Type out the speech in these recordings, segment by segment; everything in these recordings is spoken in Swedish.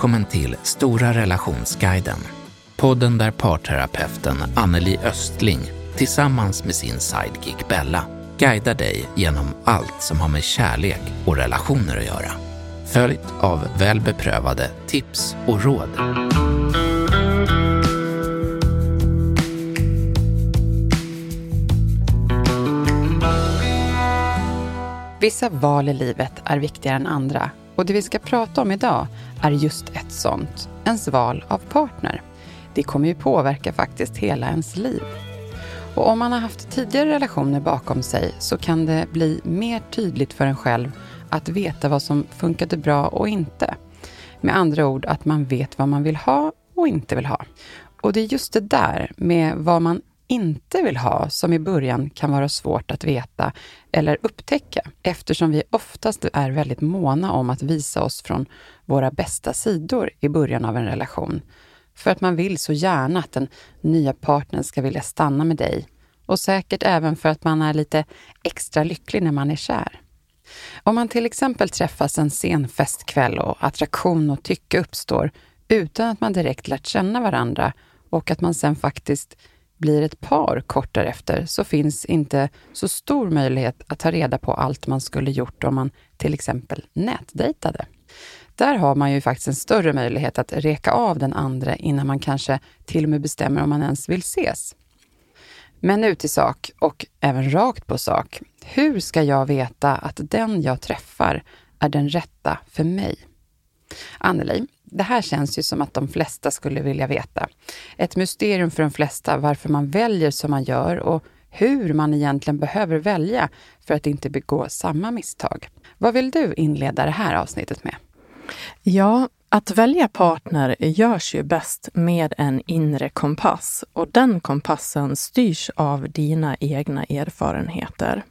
Välkommen till Stora relationsguiden. Podden där parterapeuten Anneli Östling tillsammans med sin sidekick Bella guidar dig genom allt som har med kärlek och relationer att göra. Följt av väl beprövade tips och råd. Vissa val i livet är viktigare än andra och det vi ska prata om idag är just ett sånt, ens val av partner. Det kommer ju påverka faktiskt hela ens liv. Och om man har haft tidigare relationer bakom sig så kan det bli mer tydligt för en själv att veta vad som funkade bra och inte. Med andra ord att man vet vad man vill ha och inte vill ha. Och det är just det där med vad man inte vill ha som i början kan vara svårt att veta eller upptäcka eftersom vi oftast är väldigt måna om att visa oss från våra bästa sidor i början av en relation. För att man vill så gärna att den nya partnern ska vilja stanna med dig och säkert även för att man är lite extra lycklig när man är kär. Om man till exempel träffas en sen festkväll och attraktion och tycke uppstår utan att man direkt lärt känna varandra och att man sen faktiskt blir ett par kort därefter så finns inte så stor möjlighet att ta reda på allt man skulle gjort om man till exempel nätdejtade. Där har man ju faktiskt en större möjlighet att reka av den andra innan man kanske till och med bestämmer om man ens vill ses. Men nu till sak och även rakt på sak. Hur ska jag veta att den jag träffar är den rätta för mig? Anneli, det här känns ju som att de flesta skulle vilja veta. Ett mysterium för de flesta varför man väljer som man gör och hur man egentligen behöver välja för att inte begå samma misstag. Vad vill du inleda det här avsnittet med? Ja, att välja partner görs ju bäst med en inre kompass och den kompassen styrs av dina egna erfarenheter.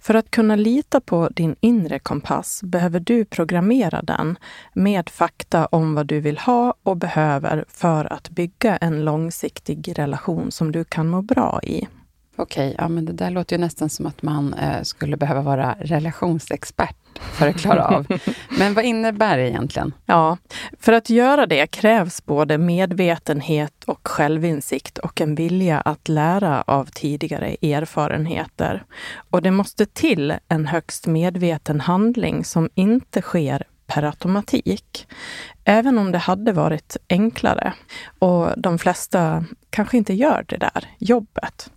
För att kunna lita på din inre kompass behöver du programmera den med fakta om vad du vill ha och behöver för att bygga en långsiktig relation som du kan må bra i. Okej, ja, men det där låter ju nästan som att man eh, skulle behöva vara relationsexpert för att klara av. men vad innebär det egentligen? Ja, för att göra det krävs både medvetenhet och självinsikt och en vilja att lära av tidigare erfarenheter. Och det måste till en högst medveten handling som inte sker per automatik. Även om det hade varit enklare. Och de flesta kanske inte gör det där jobbet.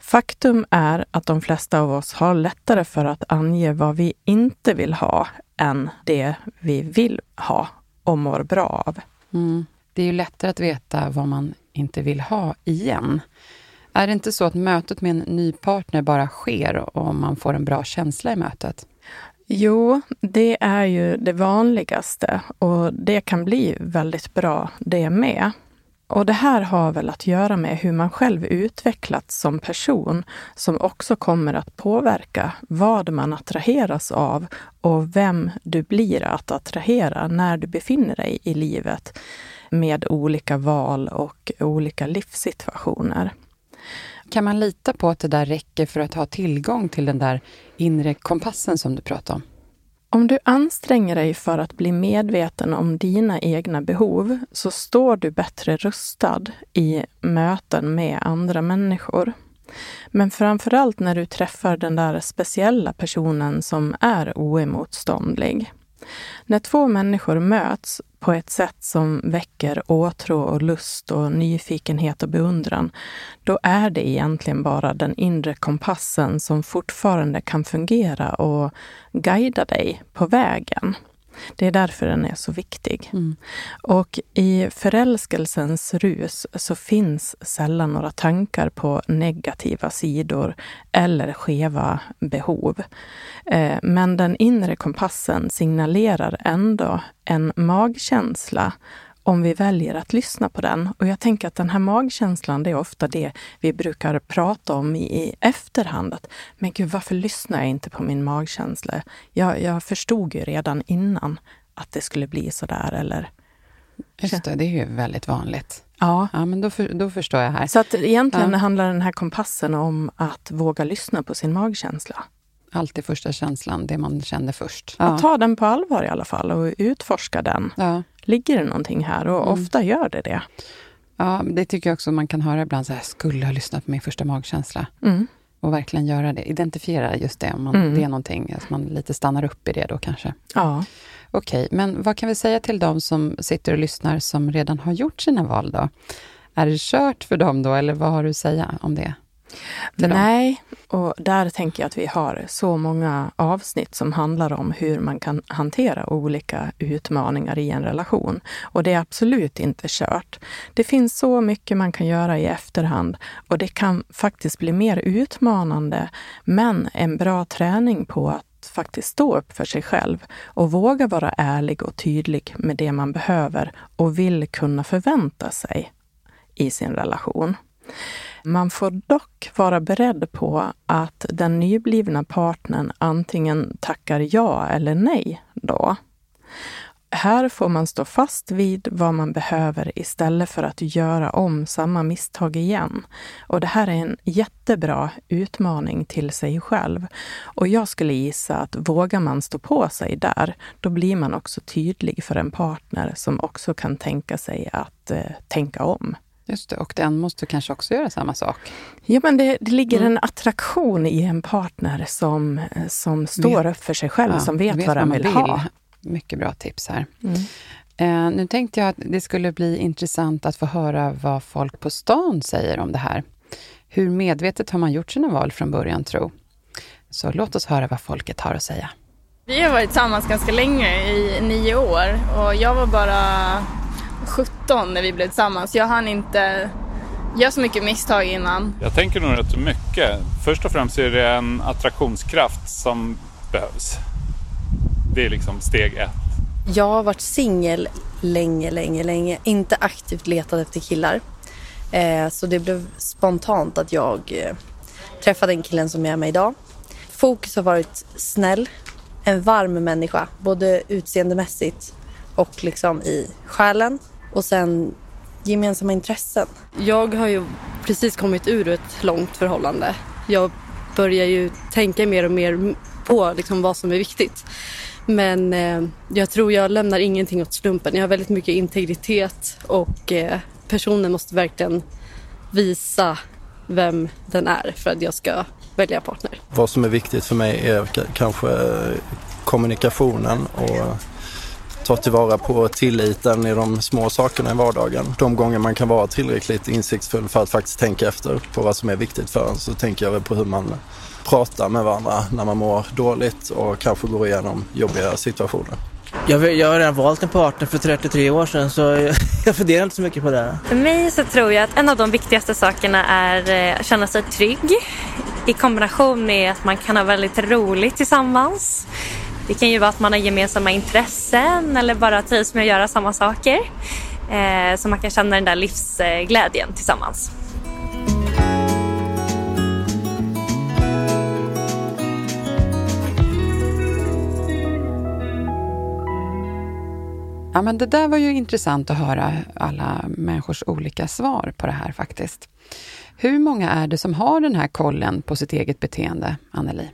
Faktum är att de flesta av oss har lättare för att ange vad vi inte vill ha än det vi vill ha och mår bra av. Mm. Det är ju lättare att veta vad man inte vill ha igen. Är det inte så att mötet med en ny partner bara sker om man får en bra känsla i mötet? Jo, det är ju det vanligaste och det kan bli väldigt bra det med. Och det här har väl att göra med hur man själv utvecklats som person, som också kommer att påverka vad man attraheras av och vem du blir att attrahera när du befinner dig i livet med olika val och olika livssituationer. Kan man lita på att det där räcker för att ha tillgång till den där inre kompassen som du pratade om? Om du anstränger dig för att bli medveten om dina egna behov så står du bättre rustad i möten med andra människor. Men framförallt när du träffar den där speciella personen som är oemotståndlig. När två människor möts på ett sätt som väcker åtrå och lust och nyfikenhet och beundran, då är det egentligen bara den inre kompassen som fortfarande kan fungera och guida dig på vägen. Det är därför den är så viktig. Mm. Och i förälskelsens rus så finns sällan några tankar på negativa sidor eller skeva behov. Eh, men den inre kompassen signalerar ändå en magkänsla om vi väljer att lyssna på den. Och jag tänker att den här magkänslan, det är ofta det vi brukar prata om i efterhand. Att, men gud, varför lyssnar jag inte på min magkänsla? Jag, jag förstod ju redan innan att det skulle bli så där. Eller... Just det, det är ju väldigt vanligt. Ja. Ja, men då, för, då förstår jag här. Så att egentligen Ja. handlar den här kompassen om att våga lyssna på sin magkänsla. Alltid första känslan, det man kände först. Att ta den på allvar i alla fall och utforska den. ja. Ligger det någonting här? Och Mm. ofta gör det det. ja, det tycker jag också man kan höra ibland. Så här, skulle ha lyssnat på min första magkänsla. Mm. Och verkligen göra det. Identifiera just det, om man, Mm. det är någonting. Att man lite stannar upp i det då kanske. Ja. Okej, men vad kan vi säga till de som sitter och lyssnar som redan har gjort sina val då? Är det kört för dem då, eller vad har du att säga om det? Nej, och där tänker jag att vi har så många avsnitt som handlar om hur man kan hantera olika utmaningar i en relation. Och det är absolut inte kört. Det finns så mycket man kan göra i efterhand och det kan faktiskt bli mer utmanande, men en bra träning på att faktiskt stå upp för sig själv och våga vara ärlig och tydlig med det man behöver och vill kunna förvänta sig i sin relation. Man får dock vara beredd på att den nyblivna partnern antingen tackar ja eller nej då. Här får man stå fast vid vad man behöver istället för att göra om samma misstag igen. Och det här är en jättebra utmaning till sig själv. Och jag skulle gissa att vågar man stå på sig där, då blir man också tydlig för en partner som också kan tänka sig att eh, tänka om. Just det, och den måste kanske också göra samma sak. Ja, men det, det ligger Mm. en attraktion i en partner som, som står upp för sig själv, Ja, som vet, vad den man vill, ha. Mycket bra tips här. Mm. Eh, nu tänkte jag att det skulle bli intressant att få höra vad folk på stan säger om det här. Hur medvetet har man gjort sina val från början, tro? Så låt oss höra vad folket har att säga. Vi har varit tillsammans ganska länge, i nio år. Och jag var bara 17 när vi blev tillsammans. Jag hann inte göra så mycket misstag innan. Jag tänker nog rätt mycket. Först och främst är det en attraktionskraft som behövs. Det är liksom steg ett. Jag har varit singel länge, länge, länge. Inte aktivt letat efter killar. Eh, så det blev spontant att jag eh, träffade den killen som jag är med idag. Fokus har varit snäll, en varm människa, både utseendemässigt och liksom i själen. Och sen gemensamma intressen. Jag har ju precis kommit ur ett långt förhållande. Jag börjar ju tänka mer och mer på liksom vad som är viktigt. Men eh, jag tror jag lämnar ingenting åt slumpen. Jag har väldigt mycket integritet och eh, personen måste verkligen visa vem den är för att jag ska välja partner. Vad som är viktigt för mig är kanske kommunikationen och ta tillvara på tilliten i de små sakerna i vardagen. De gånger man kan vara tillräckligt insiktsfull för att faktiskt tänka efter på vad som är viktigt för en så tänker jag väl på hur man pratar med varandra när man mår dåligt och kanske går igenom jobbiga situationer. Jag, jag har redan valt en partner för 33 år sedan så jag, jag funderar inte så mycket på det. För mig så tror jag att en av de viktigaste sakerna är eh, att känna sig trygg i kombination med att man kan ha väldigt roligt tillsammans. Det kan ju vara att man har gemensamma intressen eller bara trivs med att göra samma saker. Eh, så man kan känna den där livsglädjen tillsammans. Ja, men det där var ju intressant att höra alla människors olika svar på det här faktiskt. Hur många är det som har den här kollen på sitt eget beteende, Anneli?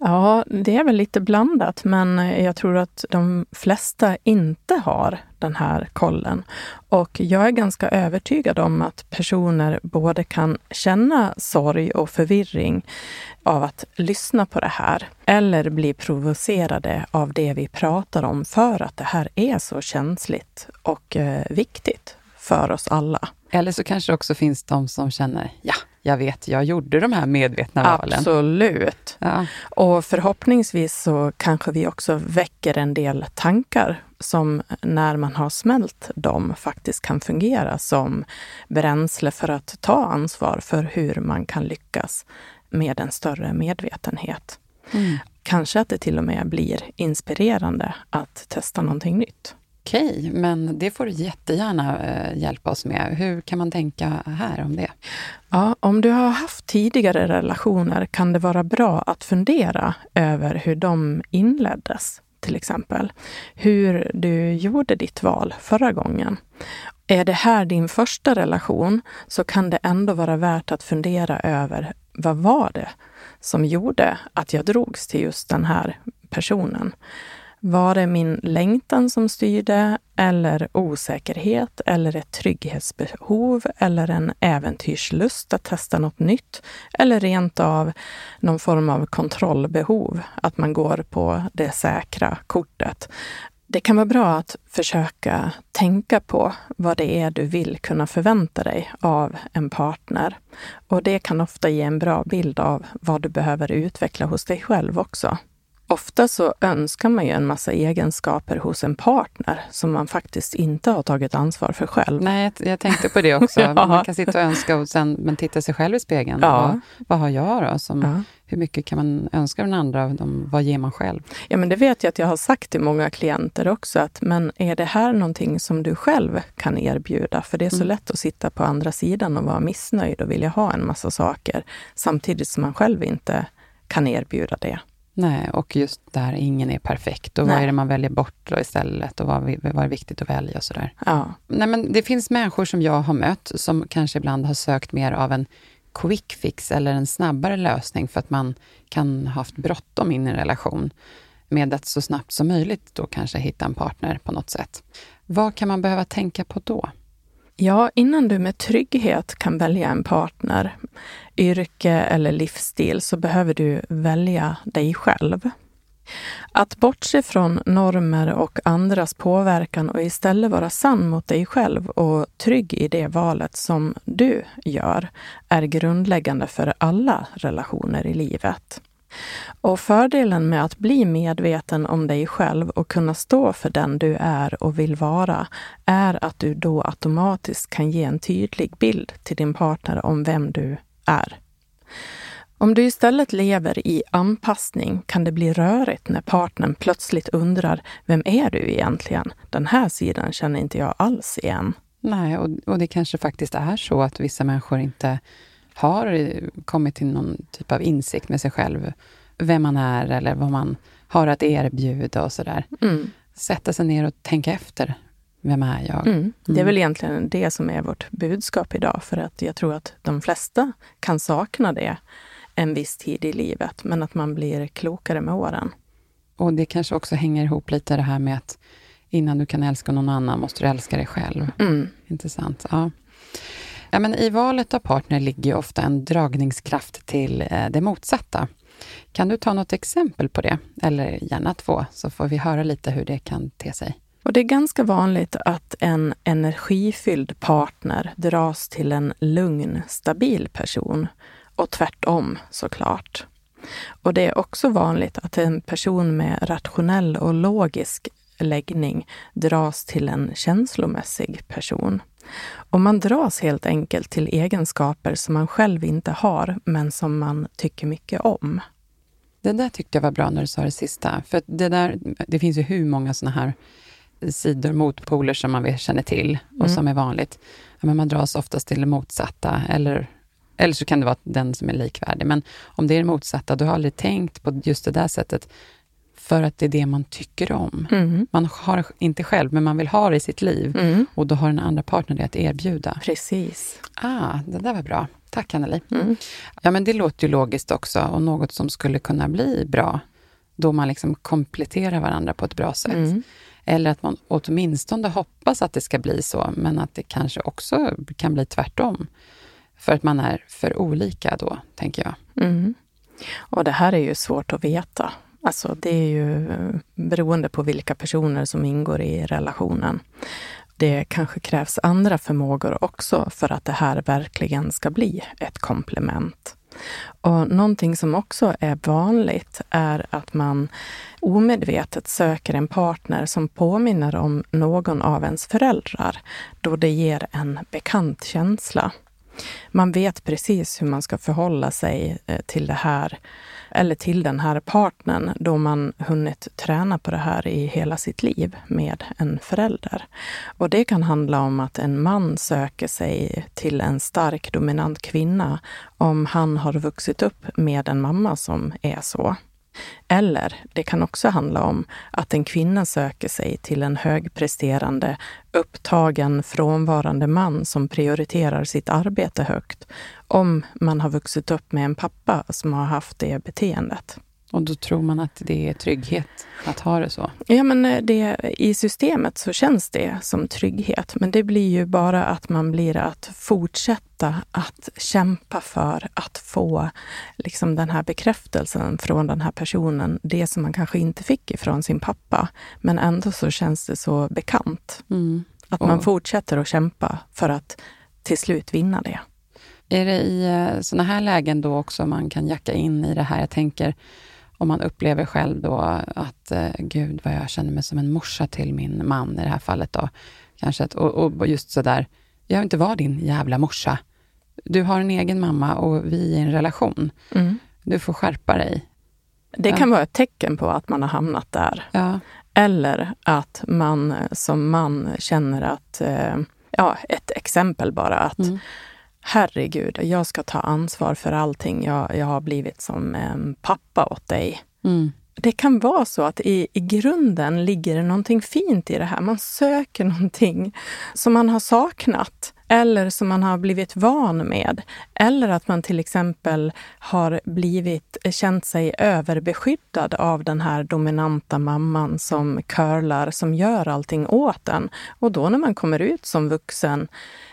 Ja, det är väl lite blandat, men jag tror att de flesta inte har den här kollen. Och jag är ganska övertygad om att personer både kan känna sorg och förvirring av att lyssna på det här, eller bli provocerade av det vi pratar om för att det här är så känsligt och eh, viktigt för oss alla. Eller så kanske det också finns de som känner, ja, jag vet, jag gjorde de här medvetna valen. Absolut. Ja. Och förhoppningsvis så kanske vi också väcker en del tankar som när man har smält dem faktiskt kan fungera som bränsle för att ta ansvar för hur man kan lyckas med en större medvetenhet. Mm. Kanske att det till och med blir inspirerande att testa någonting nytt. Okej, men det får du jättegärna eh, hjälpa oss med. Hur kan man tänka här om det? Ja, om du har haft tidigare relationer kan det vara bra att fundera över hur de inleddes, till exempel. Hur du gjorde ditt val förra gången. Är det här din första relation så kan det ändå vara värt att fundera över vad var det som gjorde att jag drogs till just den här personen? Var det min längtan som styrde eller osäkerhet eller ett trygghetsbehov eller en äventyrslust att testa något nytt eller rent av någon form av kontrollbehov, att man går på det säkra kortet. Det kan vara bra att försöka tänka på vad det är du vill kunna förvänta dig av en partner. Och det kan ofta ge en bra bild av vad du behöver utveckla hos dig själv också. Ofta så önskar man ju en massa egenskaper hos en partner som man faktiskt inte har tagit ansvar för själv. Nej, jag, tänkte på det också. Ja. Man kan sitta och önska och sen men titta sig själv i spegeln. Ja. Vad, vad har jag då? Som, Ja. Hur mycket kan man önska den andra? dem? Vad ger man själv? Ja, men det vet jag att jag har sagt till många klienter också, att men är det här någonting som du själv kan erbjuda? För det är så Mm. lätt att sitta på andra sidan och vara missnöjd och vilja ha en massa saker, samtidigt som man själv inte kan erbjuda det. Nej, och just där ingen är perfekt. Och vad Nej. är det man väljer bort då istället? Och vad, vad är viktigt att välja och sådär. Ja. Nej, men det finns människor som jag har mött som kanske ibland har sökt mer av en quick fix eller en snabbare lösning för att man kan ha haft bråttom in i en relation med att så snabbt som möjligt då kanske hitta en partner på något sätt. Vad kan man behöva tänka på då? Ja, innan du med trygghet kan välja en partner, yrke eller livsstil, så behöver du välja dig själv. Att bortse från normer och andras påverkan och istället vara sann mot dig själv och trygg i det valet som du gör är grundläggande för alla relationer i livet. Och fördelen med att bli medveten om dig själv och kunna stå för den du är och vill vara är att du då automatiskt kan ge en tydlig bild till din partner om vem du är. Om du istället lever i anpassning kan det bli rörigt när partnern plötsligt undrar Vem är du egentligen? Den här sidan känner inte jag alls igen. Nej, och, och det kanske faktiskt är så att vissa människor inte har kommit till någon typ av insikt med sig själv, vem man är eller vad man har att erbjuda och sådär. Mm. Sätta sig ner och tänka efter. Vem är jag? Mm. Det är Mm. väl egentligen det som är vårt budskap idag, för att jag tror att de flesta kan sakna det en viss tid i livet, men att man blir klokare med åren. Och det kanske också hänger ihop lite det här med att innan du kan älska någon annan måste du älska dig själv. Mm. Intressant. Ja. Ja, men I valet av partner ligger ofta en dragningskraft till eh, det motsatta. Kan du ta något exempel på det? Eller gärna två, så får vi höra lite hur det kan te sig. Och det är ganska vanligt att en energifylld partner dras till en lugn, stabil person. Och tvärtom såklart. Och det är också vanligt att en person med rationell och logisk läggning dras till en känslomässig person. Och man dras helt enkelt till egenskaper som man själv inte har, men som man tycker mycket om. Det där tyckte jag var bra när du sa det sista. För det, där, det finns ju hur många sådana här sidor, motpoler som man känner till och Mm. som är vanligt. Ja, men man dras oftast till det motsatta eller, eller så kan det vara den som är likvärdig. Men om det är det motsatta, du har aldrig tänkt på just det där sättet för att det är det man tycker om. Mm. Man har inte själv, men man vill ha det i sitt liv Mm. och då har den andra partnern det att erbjuda. Precis. Ah, det där var bra. Tack Anneli. Mm. Ja, men det låter ju logiskt också och något som skulle kunna bli bra då man liksom kompletterar varandra på ett bra sätt. Eller att man åtminstone hoppas att det ska bli så, men att det kanske också kan bli tvärtom. För att man är för olika då, tänker jag. Mm. Och det här är ju svårt att veta. Alltså det är ju eh, beroende på vilka personer som ingår i relationen. det kanske krävs andra förmågor också för att det här verkligen ska bli ett komplement. Och någonting som också är vanligt är att man omedvetet söker en partner som påminner om någon av ens föräldrar, då det ger en bekant känsla. Man vet precis hur man ska förhålla sig eh, till det här eller till den här partnern då man hunnit träna på det här i hela sitt liv med en förälder. Och det kan handla om att en man söker sig till en stark dominant kvinna om han har vuxit upp med en mamma som är så. Eller det kan också handla om att en kvinna söker sig till en högpresterande, upptagen, frånvarande man som prioriterar sitt arbete högt, om man har vuxit upp med en pappa som har haft det beteendet. Och då tror man att det är trygghet att ha det så? Ja, men eh, det, i systemet så känns det som trygghet. Men det blir ju bara att man blir att fortsätta att kämpa för att få liksom den här bekräftelsen från den här personen. Det som man kanske inte fick ifrån sin pappa. Men ändå så känns det så bekant. Mm. Att man fortsätter att kämpa för att till slut vinna det. Är det i eh, sådana här lägen då också man kan jacka in i det här? Jag tänker om man upplever själv då att eh, gud vad jag känner mig som en morsa till min man i det här fallet då. Kanske att, och, och just sådär, jag vill inte vara din jävla morsa. Du har en egen mamma och vi är i en relation. Mm. Du får skärpa dig. Det kan vara ett tecken på att man har hamnat där. Ja. Eller att man som man känner att, eh, ja, ett exempel bara, att mm herregud, jag ska ta ansvar för allting. Jag, jag har blivit som en pappa åt dig. Mm. Det kan vara så att i, i grunden ligger det någonting fint i det här. Man söker någonting som man har saknat eller som man har blivit van med. Eller att man till exempel har blivit, känt sig överbeskyddad av den här dominanta mamman som curlar, som gör allting åt en. Och då när man kommer ut som vuxen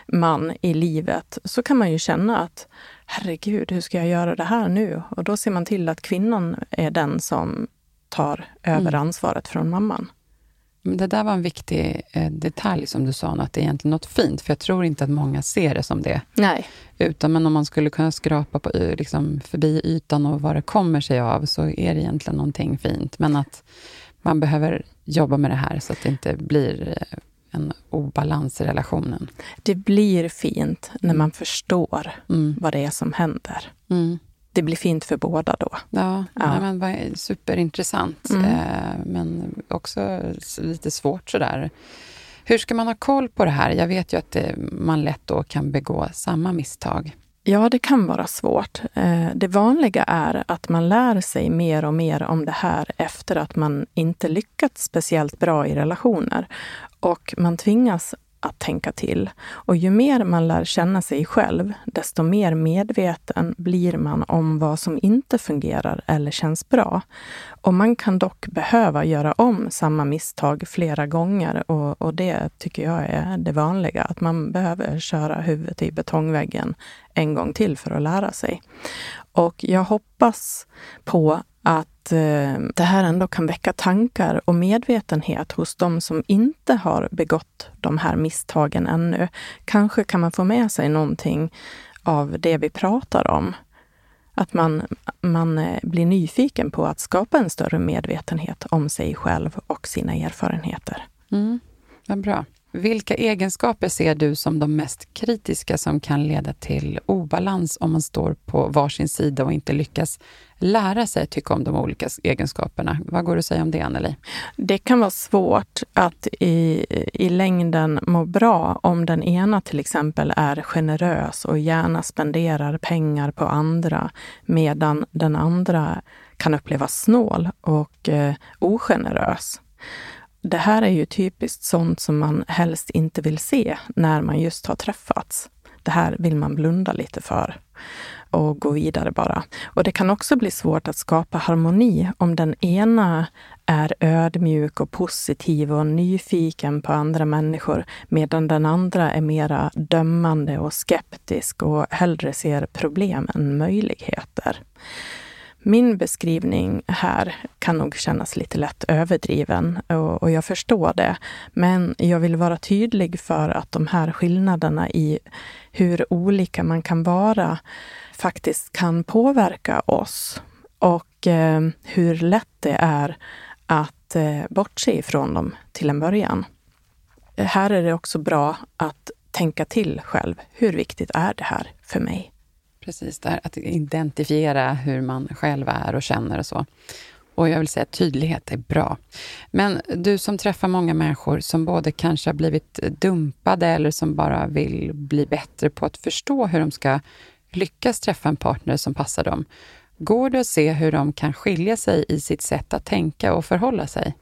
man i livet så kan man ju känna att herregud, hur ska jag göra det här nu? Och då ser man till att kvinnan är den som tar över mm. ansvaret från mamman. Det där var en viktig eh, detalj som du sa, att det är egentligen något fint, för jag tror inte att många ser det som det. Nej. Utan men om man skulle kunna skrapa på, liksom, förbi ytan och vad det kommer sig av, så är det egentligen någonting fint. Men att man behöver jobba med det här så att det inte blir eh, en obalans i relationen. Det blir fint när man förstår mm. vad det är som händer. Mm. Det blir fint för båda då. Ja, ja. Nej, men superintressant. Mm. Eh, men också lite svårt sådär. Hur ska man ha koll på det här? Jag vet ju att det, man lätt då kan begå samma misstag. Ja, det kan vara svårt. Eh, det vanliga är att man lär sig mer och mer om det här efter att man inte lyckats speciellt bra i relationer. Och man tvingas att tänka till. Och ju mer man lär känna sig själv, desto mer medveten blir man om vad som inte fungerar eller känns bra. Och man kan dock behöva göra om samma misstag flera gånger och, och det tycker jag är det vanliga, att man behöver köra huvudet i betongväggen en gång till för att lära sig. Och jag hoppas på att eh, det här ändå kan väcka tankar och medvetenhet hos de som inte har begått de här misstagen ännu. Kanske kan man få med sig någonting av det vi pratar om. Att man, man eh, blir nyfiken på att skapa en större medvetenhet om sig själv och sina erfarenheter. Mm, vad bra. Vilka egenskaper ser du som de mest kritiska som kan leda till obalans om man står på varsin sida och inte lyckas lära sig tycka om de olika egenskaperna? Vad går du att säga om det, Anneli? Det kan vara svårt att i, i längden må bra om den ena till exempel är generös och gärna spenderar pengar på andra medan den andra kan upplevas snål och eh, ogenerös det här är ju typiskt sånt som man helst inte vill se när man just har träffats. Det här vill man blunda lite för och gå vidare bara. Och det kan också bli svårt att skapa harmoni om den ena är ödmjuk och positiv och nyfiken på andra människor medan den andra är mera dömande och skeptisk och hellre ser problem än möjligheter min beskrivning här kan nog kännas lite lätt överdriven och, och jag förstår det. Men jag vill vara tydlig för att de här skillnaderna i hur olika man kan vara faktiskt kan påverka oss och eh, hur lätt det är att eh, bortse ifrån dem till en början. Här är det också bra att tänka till själv. Hur viktigt är det här för mig? Precis, där, att identifiera hur man själv är och känner och så. Och jag vill säga att tydlighet är bra. Men du som träffar många människor som både kanske har blivit dumpade eller som bara vill bli bättre på att förstå hur de ska lyckas träffa en partner som passar dem. Går det att se hur de kan skilja sig i sitt sätt att tänka och förhålla sig?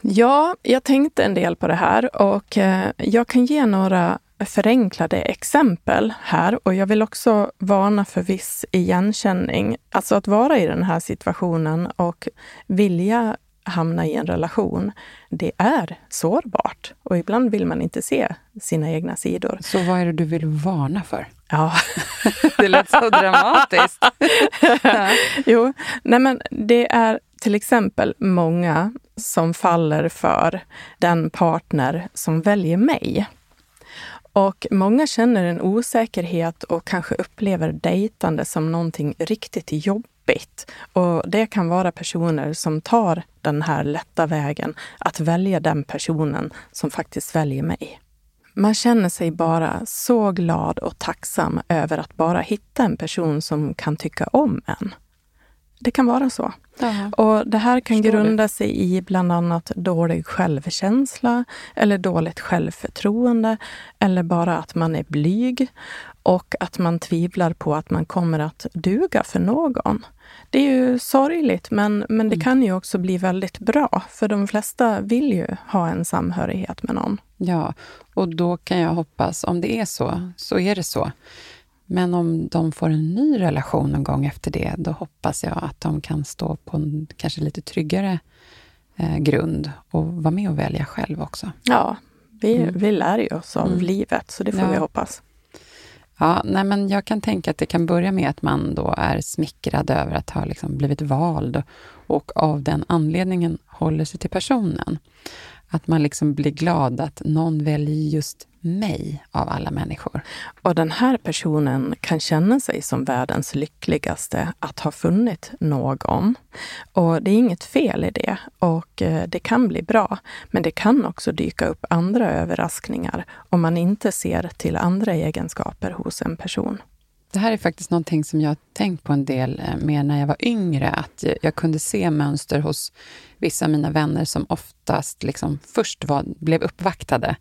Ja, jag tänkte en del på det här och eh, jag kan ge några förenklade exempel här och jag vill också varna för viss igenkänning. Alltså att vara i den här situationen och vilja hamna i en relation, det är sårbart och ibland vill man inte se sina egna sidor. Så vad är det du vill varna för? Ja. det lät så dramatiskt. ja. Jo, nej men det är till exempel många som faller för den partner som väljer mig. Och många känner en osäkerhet och kanske upplever dejtande som någonting riktigt jobbigt. Och det kan vara personer som tar den här lätta vägen att välja den personen som faktiskt väljer mig. Man känner sig bara så glad och tacksam över att bara hitta en person som kan tycka om en. Det kan vara så. Aha. Och Det här kan Förstår grunda sig i bland annat dålig självkänsla eller dåligt självförtroende eller bara att man är blyg och att man tvivlar på att man kommer att duga för någon. Det är ju sorgligt, men, men det mm. kan ju också bli väldigt bra, för de flesta vill ju ha en samhörighet med någon. Ja, och då kan jag hoppas, om det är så, så är det så. Men om de får en ny relation någon gång efter det, då hoppas jag att de kan stå på en kanske lite tryggare eh, grund och vara med och välja själv också. Ja, vi, mm. vi lär ju oss av mm. livet, så det får ja. vi hoppas. Ja, nej men jag kan tänka att det kan börja med att man då är smickrad över att ha liksom blivit vald och av den anledningen håller sig till personen. Att man liksom blir glad att någon väljer just mig av alla människor. Och den här personen kan känna sig som världens lyckligaste att ha funnit någon. Och det är inget fel i det och eh, det kan bli bra. Men det kan också dyka upp andra överraskningar om man inte ser till andra egenskaper hos en person. Det här är faktiskt någonting som jag tänkt på en del eh, mer när jag var yngre. Att jag kunde se mönster hos vissa av mina vänner som oftast liksom först var, blev uppvaktade.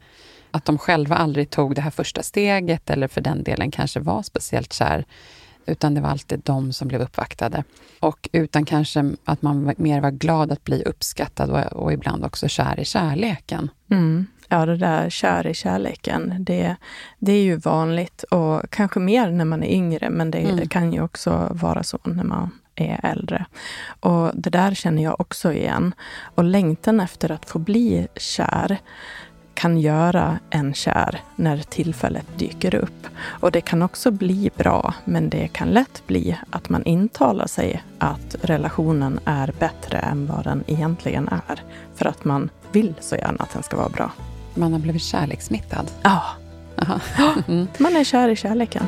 Att de själva aldrig tog det här första steget eller för den delen kanske var speciellt kär. Utan det var alltid de som blev uppvaktade. Och utan kanske att man mer var glad att bli uppskattad och, och ibland också kär i kärleken. Mm. Ja, det där kär i kärleken, det, det är ju vanligt och kanske mer när man är yngre, men det, mm. kan ju också vara så när man är äldre. Och det där känner jag också igen. Och längtan efter att få bli kär kan göra en kär när tillfället dyker upp. Och det kan också bli bra, men det kan lätt bli att man intalar sig att relationen är bättre än vad den egentligen är. För att man vill så gärna att den ska vara bra. Man har blivit kärlekssmittad? Ja. Mm. Man är kär i kärleken.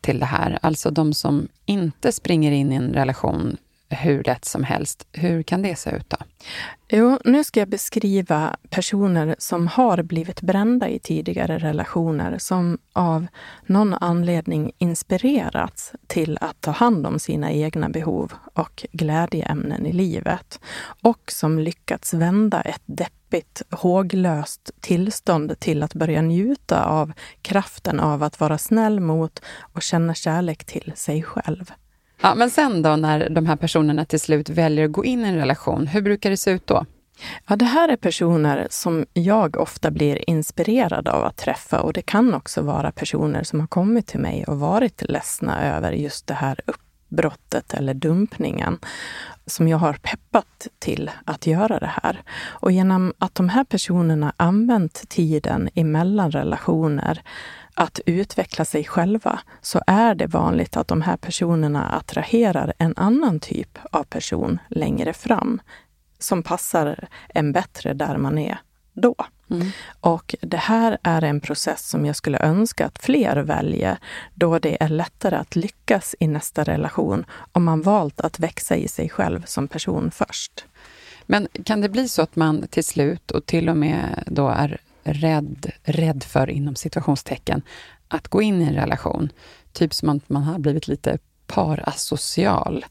till det här, alltså de som inte springer in i en relation hur lätt som helst. Hur kan det se ut då? Jo, nu ska jag beskriva personer som har blivit brända i tidigare relationer, som av någon anledning inspirerats till att ta hand om sina egna behov och glädjeämnen i livet och som lyckats vända ett deppigt, håglöst tillstånd till att börja njuta av kraften av att vara snäll mot och känna kärlek till sig själv. Ja, men sen då när de här personerna till slut väljer att gå in i en relation, hur brukar det se ut då? Ja, det här är personer som jag ofta blir inspirerad av att träffa och det kan också vara personer som har kommit till mig och varit ledsna över just det här brottet eller dumpningen som jag har peppat till att göra det här. Och genom att de här personerna använt tiden emellan relationer att utveckla sig själva så är det vanligt att de här personerna attraherar en annan typ av person längre fram som passar en bättre där man är då. Mm. Och det här är en process som jag skulle önska att fler väljer, då det är lättare att lyckas i nästa relation om man valt att växa i sig själv som person först. Men kan det bli så att man till slut och till och med då är rädd, rädd för, inom situationstecken, att gå in i en relation. Typ som att man har blivit lite parasocial.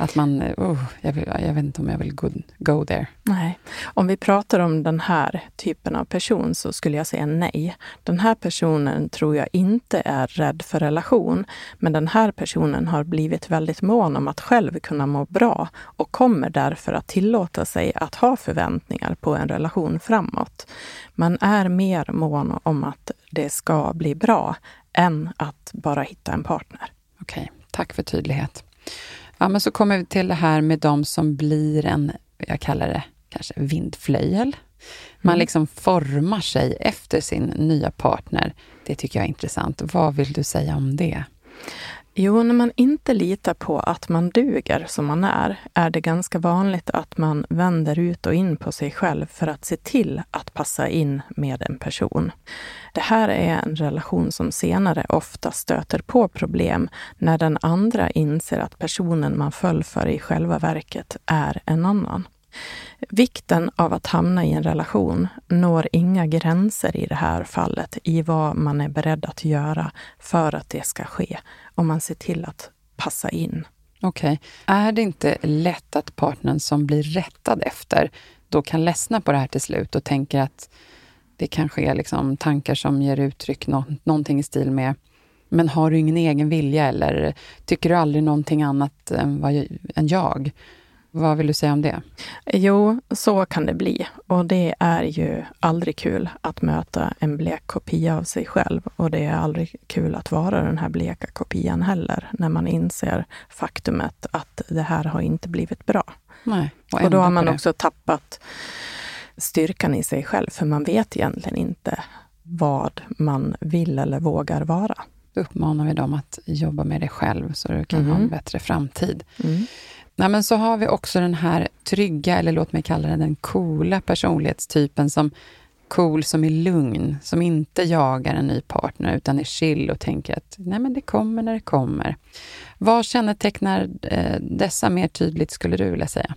Att man, oh, jag, vill, jag vet inte om jag vill go, go there. Nej. Om vi pratar om den här typen av person så skulle jag säga nej. Den här personen tror jag inte är rädd för relation. Men den här personen har blivit väldigt mån om att själv kunna må bra och kommer därför att tillåta sig att ha förväntningar på en relation framåt. Man är mer mån om att det ska bli bra än att bara hitta en partner. Okej, tack för tydlighet. Ja, men så kommer vi till det här med de som blir en, jag kallar det kanske vindflöjel. Man mm. liksom formar sig efter sin nya partner. Det tycker jag är intressant. Vad vill du säga om det? Jo, när man inte litar på att man duger som man är, är det ganska vanligt att man vänder ut och in på sig själv för att se till att passa in med en person. Det här är en relation som senare ofta stöter på problem när den andra inser att personen man föll för i själva verket är en annan. Vikten av att hamna i en relation når inga gränser i det här fallet i vad man är beredd att göra för att det ska ske. Om man ser till att passa in. Okej. Okay. Är det inte lätt att partnern som blir rättad efter då kan ledsna på det här till slut och tänker att det kanske är liksom tankar som ger uttryck nå någonting i stil med men har du ingen egen vilja eller tycker du aldrig någonting annat än, vad, än jag? Vad vill du säga om det? Jo, så kan det bli. Och det är ju aldrig kul att möta en blek kopia av sig själv. Och det är aldrig kul att vara den här bleka kopian heller, när man inser faktumet att det här har inte blivit bra. Nej, och, och då har man också tappat styrkan i sig själv, för man vet egentligen inte vad man vill eller vågar vara. Då uppmanar vi dem att jobba med det själv, så du kan mm. ha en mm. bättre framtid. Mm. Nej, men så har vi också den här trygga, eller låt mig kalla den den coola personlighetstypen som cool som är lugn, som inte jagar en ny partner utan är chill och tänker att nej men det kommer när det kommer. Vad kännetecknar eh, dessa mer tydligt skulle du vilja säga?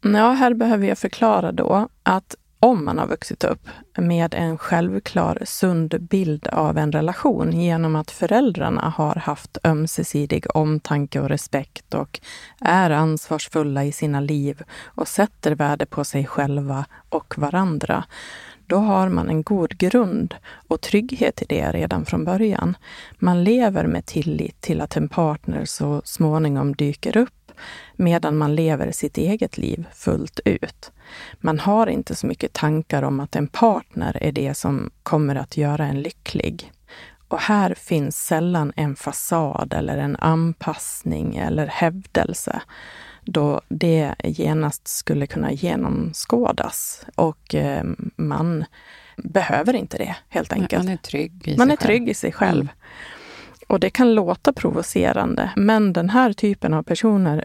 Ja, här behöver jag förklara då att om man har vuxit upp med en självklar sund bild av en relation genom att föräldrarna har haft ömsesidig omtanke och respekt och är ansvarsfulla i sina liv och sätter värde på sig själva och varandra, då har man en god grund och trygghet i det redan från början. Man lever med tillit till att en partner så småningom dyker upp medan man lever sitt eget liv fullt ut. Man har inte så mycket tankar om att en partner är det som kommer att göra en lycklig. Och här finns sällan en fasad eller en anpassning eller hävdelse då det genast skulle kunna genomskådas. Och eh, man behöver inte det helt enkelt. Man är trygg i man sig är trygg själv. i sig själv. Mm. Och det kan låta provocerande, men den här typen av personer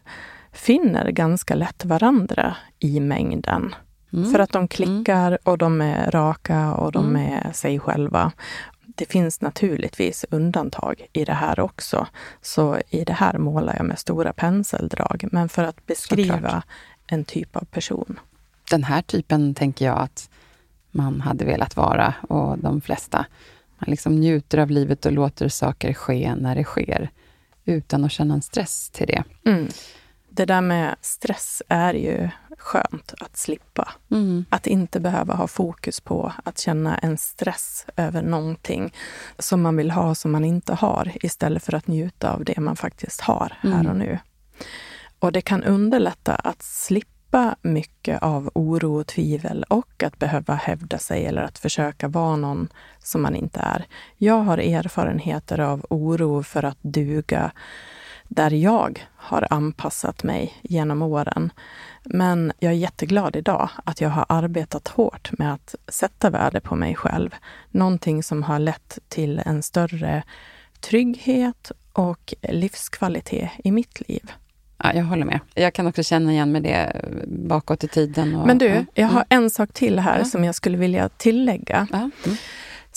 finner ganska lätt varandra i mängden. Mm. För att de klickar och de är raka och de mm. är sig själva. det finns naturligtvis undantag i det här också. Så i det här målar jag med stora penseldrag. Men för att beskriva Såklart. en typ av person. Den här typen tänker jag att man hade velat vara och de flesta. Man liksom njuter av livet och låter saker ske när det sker utan att känna en stress till det. Mm. Det där med stress är ju skönt att slippa. Mm. Att inte behöva ha fokus på att känna en stress över någonting som man vill ha som man inte har istället för att njuta av det man faktiskt har här mm. och nu. Och det kan underlätta att slippa mycket av oro och tvivel och att behöva hävda sig eller att försöka vara någon som man inte är. Jag har erfarenheter av oro för att duga där jag har anpassat mig genom åren. Men jag är jätteglad idag att jag har arbetat hårt med att sätta värde på mig själv. Någonting som har lett till en större trygghet och livskvalitet i mitt liv. Ja, jag håller med. Jag kan också känna igen mig det bakåt i tiden. Och, Men du, jag har mm. en sak till här ja. som jag skulle vilja tillägga. Mm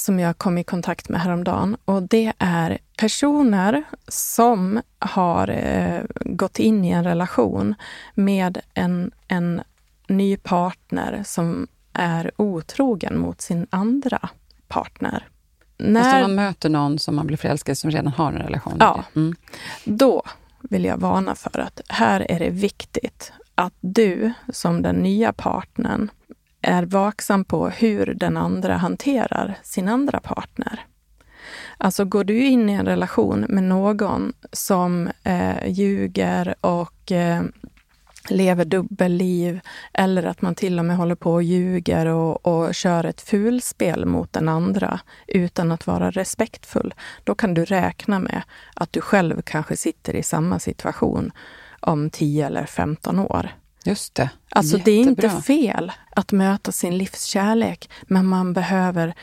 som jag kom i kontakt med häromdagen. Och det är personer som har eh, gått in i en relation med en, en ny partner som är otrogen mot sin andra partner. När alltså man möter någon som man blir förälskad som redan har en relation Ja. Mm. Då vill jag varna för att här är det viktigt att du som den nya partnern är vaksam på hur den andra hanterar sin andra partner. Alltså går du in i en relation med någon som eh, ljuger och eh, lever dubbelliv eller att man till och med håller på och ljuger och, och kör ett fulspel mot den andra utan att vara respektfull, då kan du räkna med att du själv kanske sitter i samma situation om 10 eller 15 år. Just det. Alltså Jättebra. det är inte fel att möta sin livskärlek, men man behöver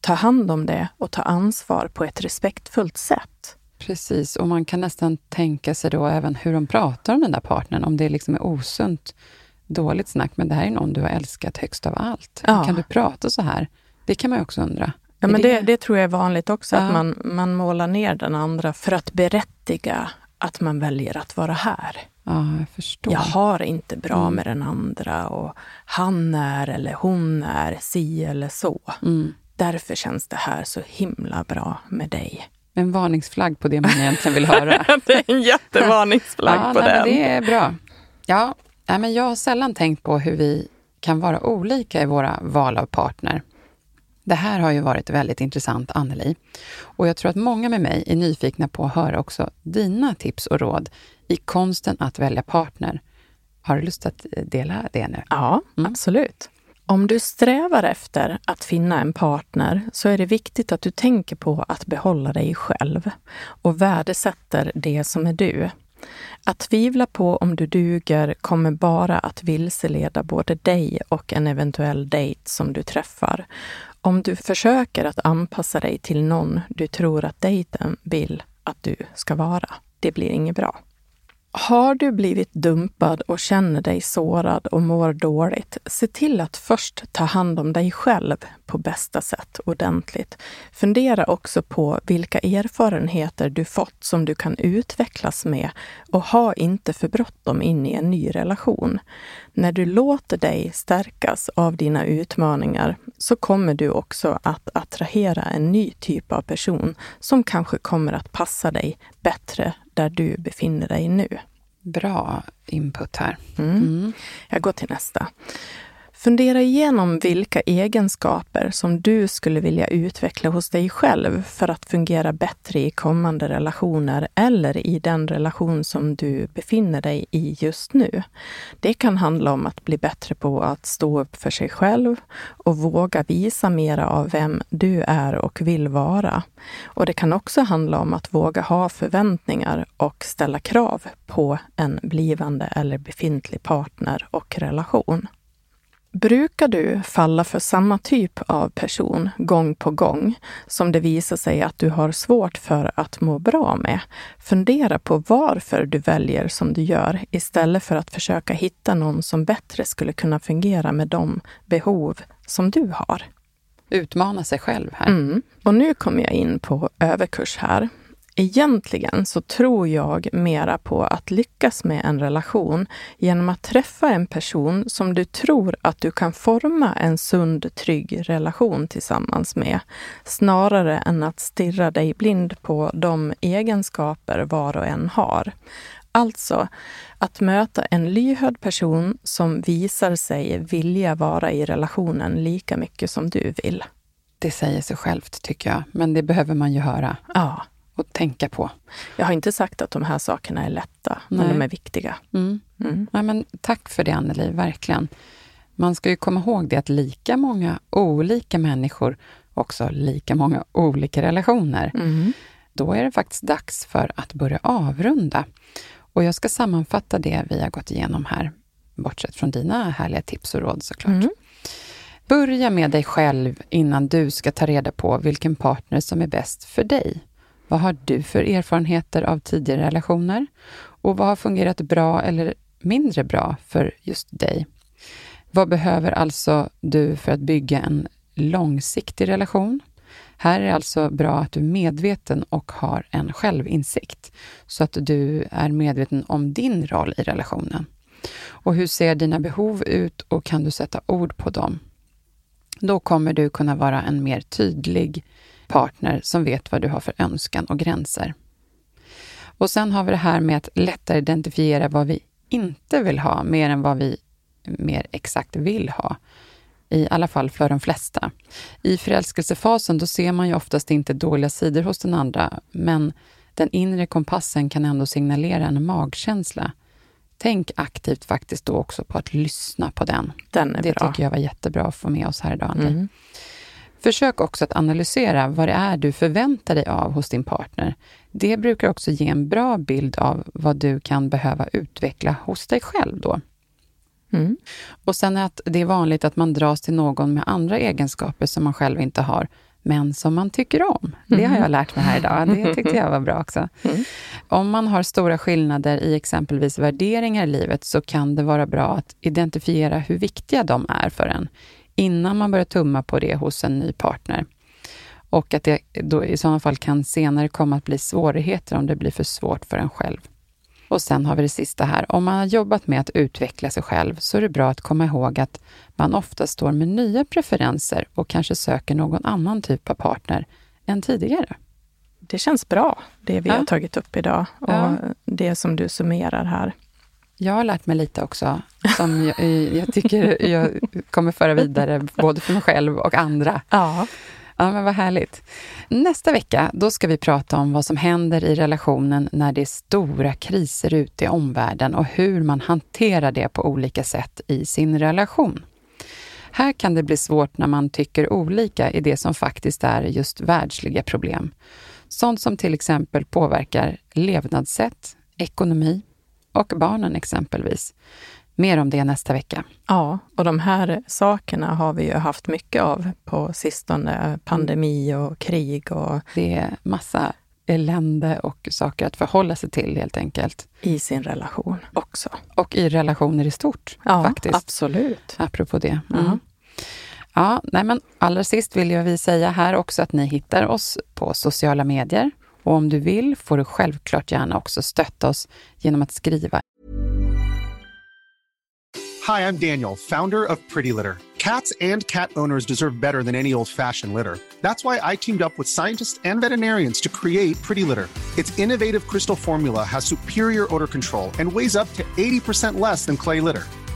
ta hand om det och ta ansvar på ett respektfullt sätt. Precis, och man kan nästan tänka sig då även hur de pratar om den där partnern, om det liksom är osunt, dåligt snack, men det här är någon du har älskat högst av allt. Ja. Kan du prata så här? Det kan man ju också undra. Ja, men det, det tror jag är vanligt också, ja. att man, man målar ner den andra för att berättiga att man väljer att vara här. Ja, jag förstår. Jag har inte bra mm. med den andra och han är eller hon är si eller så. Mm. Därför känns det här så himla bra med dig. En varningsflagg på det man egentligen vill höra. det är en jättevarningsflagg ja, på nej, den. det är bra. Ja, nej, men jag har sällan tänkt på hur vi kan vara olika i våra val av partner. Det här har ju varit väldigt intressant, Anneli. Och jag tror att många med mig är nyfikna på att höra också dina tips och råd i konsten att välja partner. Har du lust att dela det nu? Ja, mm. absolut. Om du strävar efter att finna en partner så är det viktigt att du tänker på att behålla dig själv och värdesätter det som är du. Att tvivla på om du duger kommer bara att vilseleda både dig och en eventuell dejt som du träffar. Om du försöker att anpassa dig till någon du tror att dejten vill att du ska vara, det blir inget bra. Har du blivit dumpad och känner dig sårad och mår dåligt, se till att först ta hand om dig själv på bästa sätt ordentligt. Fundera också på vilka erfarenheter du fått som du kan utvecklas med och ha inte för bråttom in i en ny relation. När du låter dig stärkas av dina utmaningar så kommer du också att attrahera en ny typ av person som kanske kommer att passa dig bättre där du befinner dig nu. Bra input här. Mm. Mm. Jag går till nästa. Fundera igenom vilka egenskaper som du skulle vilja utveckla hos dig själv för att fungera bättre i kommande relationer eller i den relation som du befinner dig i just nu. Det kan handla om att bli bättre på att stå upp för sig själv och våga visa mera av vem du är och vill vara. Och det kan också handla om att våga ha förväntningar och ställa krav på en blivande eller befintlig partner och relation. Brukar du falla för samma typ av person gång på gång som det visar sig att du har svårt för att må bra med? Fundera på varför du väljer som du gör istället för att försöka hitta någon som bättre skulle kunna fungera med de behov som du har. utmana sig själv här. Mm. Och nu kommer jag in på överkurs här. Egentligen så tror jag mera på att lyckas med en relation genom att träffa en person som du tror att du kan forma en sund, trygg relation tillsammans med, snarare än att stirra dig blind på de egenskaper var och en har. Alltså, att möta en lyhörd person som visar sig vilja vara i relationen lika mycket som du vill. Det säger sig självt, tycker jag. Men det behöver man ju höra. Ja. Och tänka på. Jag har inte sagt att de här sakerna är lätta, Nej. men de är viktiga. Mm. Mm. Ja, men tack för det, Anneli, verkligen. Man ska ju komma ihåg det att lika många olika människor, också lika många olika relationer. Mm. Då är det faktiskt dags för att börja avrunda. Och jag ska sammanfatta det vi har gått igenom här, bortsett från dina härliga tips och råd såklart. Mm. Börja med dig själv innan du ska ta reda på vilken partner som är bäst för dig. Vad har du för erfarenheter av tidigare relationer? Och vad har fungerat bra eller mindre bra för just dig? Vad behöver alltså du för att bygga en långsiktig relation? Här är det alltså bra att du är medveten och har en självinsikt, så att du är medveten om din roll i relationen. Och hur ser dina behov ut och kan du sätta ord på dem? Då kommer du kunna vara en mer tydlig partner som vet vad du har för önskan och gränser. Och sen har vi det här med att lättare identifiera vad vi inte vill ha, mer än vad vi mer exakt vill ha i alla fall för de flesta. I förälskelsefasen då ser man ju oftast inte dåliga sidor hos den andra, men den inre kompassen kan ändå signalera en magkänsla. Tänk aktivt faktiskt då också på att lyssna på den. den det bra. tycker jag var jättebra att få med oss här idag, mm. Försök också att analysera vad det är du förväntar dig av hos din partner. Det brukar också ge en bra bild av vad du kan behöva utveckla hos dig själv då. Mm. Och sen att det är vanligt att man dras till någon med andra egenskaper som man själv inte har, men som man tycker om. Det har mm. jag lärt mig här idag. Det tyckte jag var bra också. Mm. Om man har stora skillnader i exempelvis värderingar i livet så kan det vara bra att identifiera hur viktiga de är för en, innan man börjar tumma på det hos en ny partner. Och att det då i sådana fall kan senare komma att bli svårigheter om det blir för svårt för en själv. Och sen har vi det sista här. Om man har jobbat med att utveckla sig själv så är det bra att komma ihåg att man ofta står med nya preferenser och kanske söker någon annan typ av partner än tidigare. Det känns bra, det vi ja. har tagit upp idag och ja. det som du summerar här. Jag har lärt mig lite också, som jag, jag tycker jag kommer föra vidare både för mig själv och andra. Ja. Ja, men vad härligt. Nästa vecka, då ska vi prata om vad som händer i relationen när det är stora kriser ute i omvärlden och hur man hanterar det på olika sätt i sin relation. Här kan det bli svårt när man tycker olika i det som faktiskt är just världsliga problem. Sånt som till exempel påverkar levnadssätt, ekonomi och barnen exempelvis. Mer om det nästa vecka. Ja, och de här sakerna har vi ju haft mycket av på sistone. Pandemi och krig och... Det är massa elände och saker att förhålla sig till helt enkelt. I sin relation också. Och i relationer i stort. Ja, faktiskt. absolut. Apropå det. Mm. Ja, nej men allra sist vill jag vi säga här också att ni hittar oss på sociala medier. Och om du vill får du självklart gärna också stötta oss genom att skriva Hej, jag Daniel, founder of Pretty Litter. Cats and cat owners deserve better than any old-fashioned litter. That's why I teamed up with scientists and veterinarians to create Pretty Litter. Its innovative crystal formula has superior odor control and weighs up to 80% less than clay litter.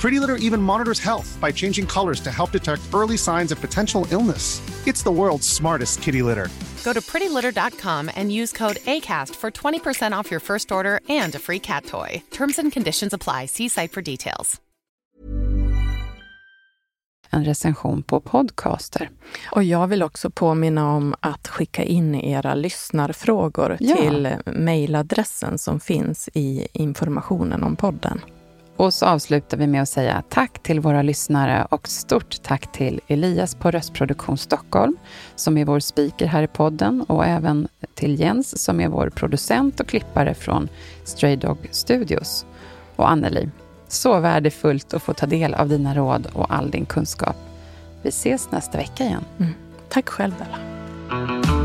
Pretty Litter even monitors health by changing colors to help detect early signs of potential illness. It's the world's smartest kitty litter. Go to prettylitter.com and use code ACAST for 20% off your first order and a free cat toy. Terms and conditions apply. See site for details. en recension på Podcaster. Och jag vill också påminna om att skicka in era lyssnarfrågor Ja. till mejladressen som finns i informationen om podden. Och så avslutar vi med att säga tack till våra lyssnare och stort tack till Elias på Röstproduktion Stockholm som är vår speaker här i podden och även till Jens som är vår producent och klippare från Stray Dog Studios. Och Anneli, så värdefullt att få ta del av dina råd och all din kunskap. Vi ses nästa vecka igen. Mm. Tack själv Bella.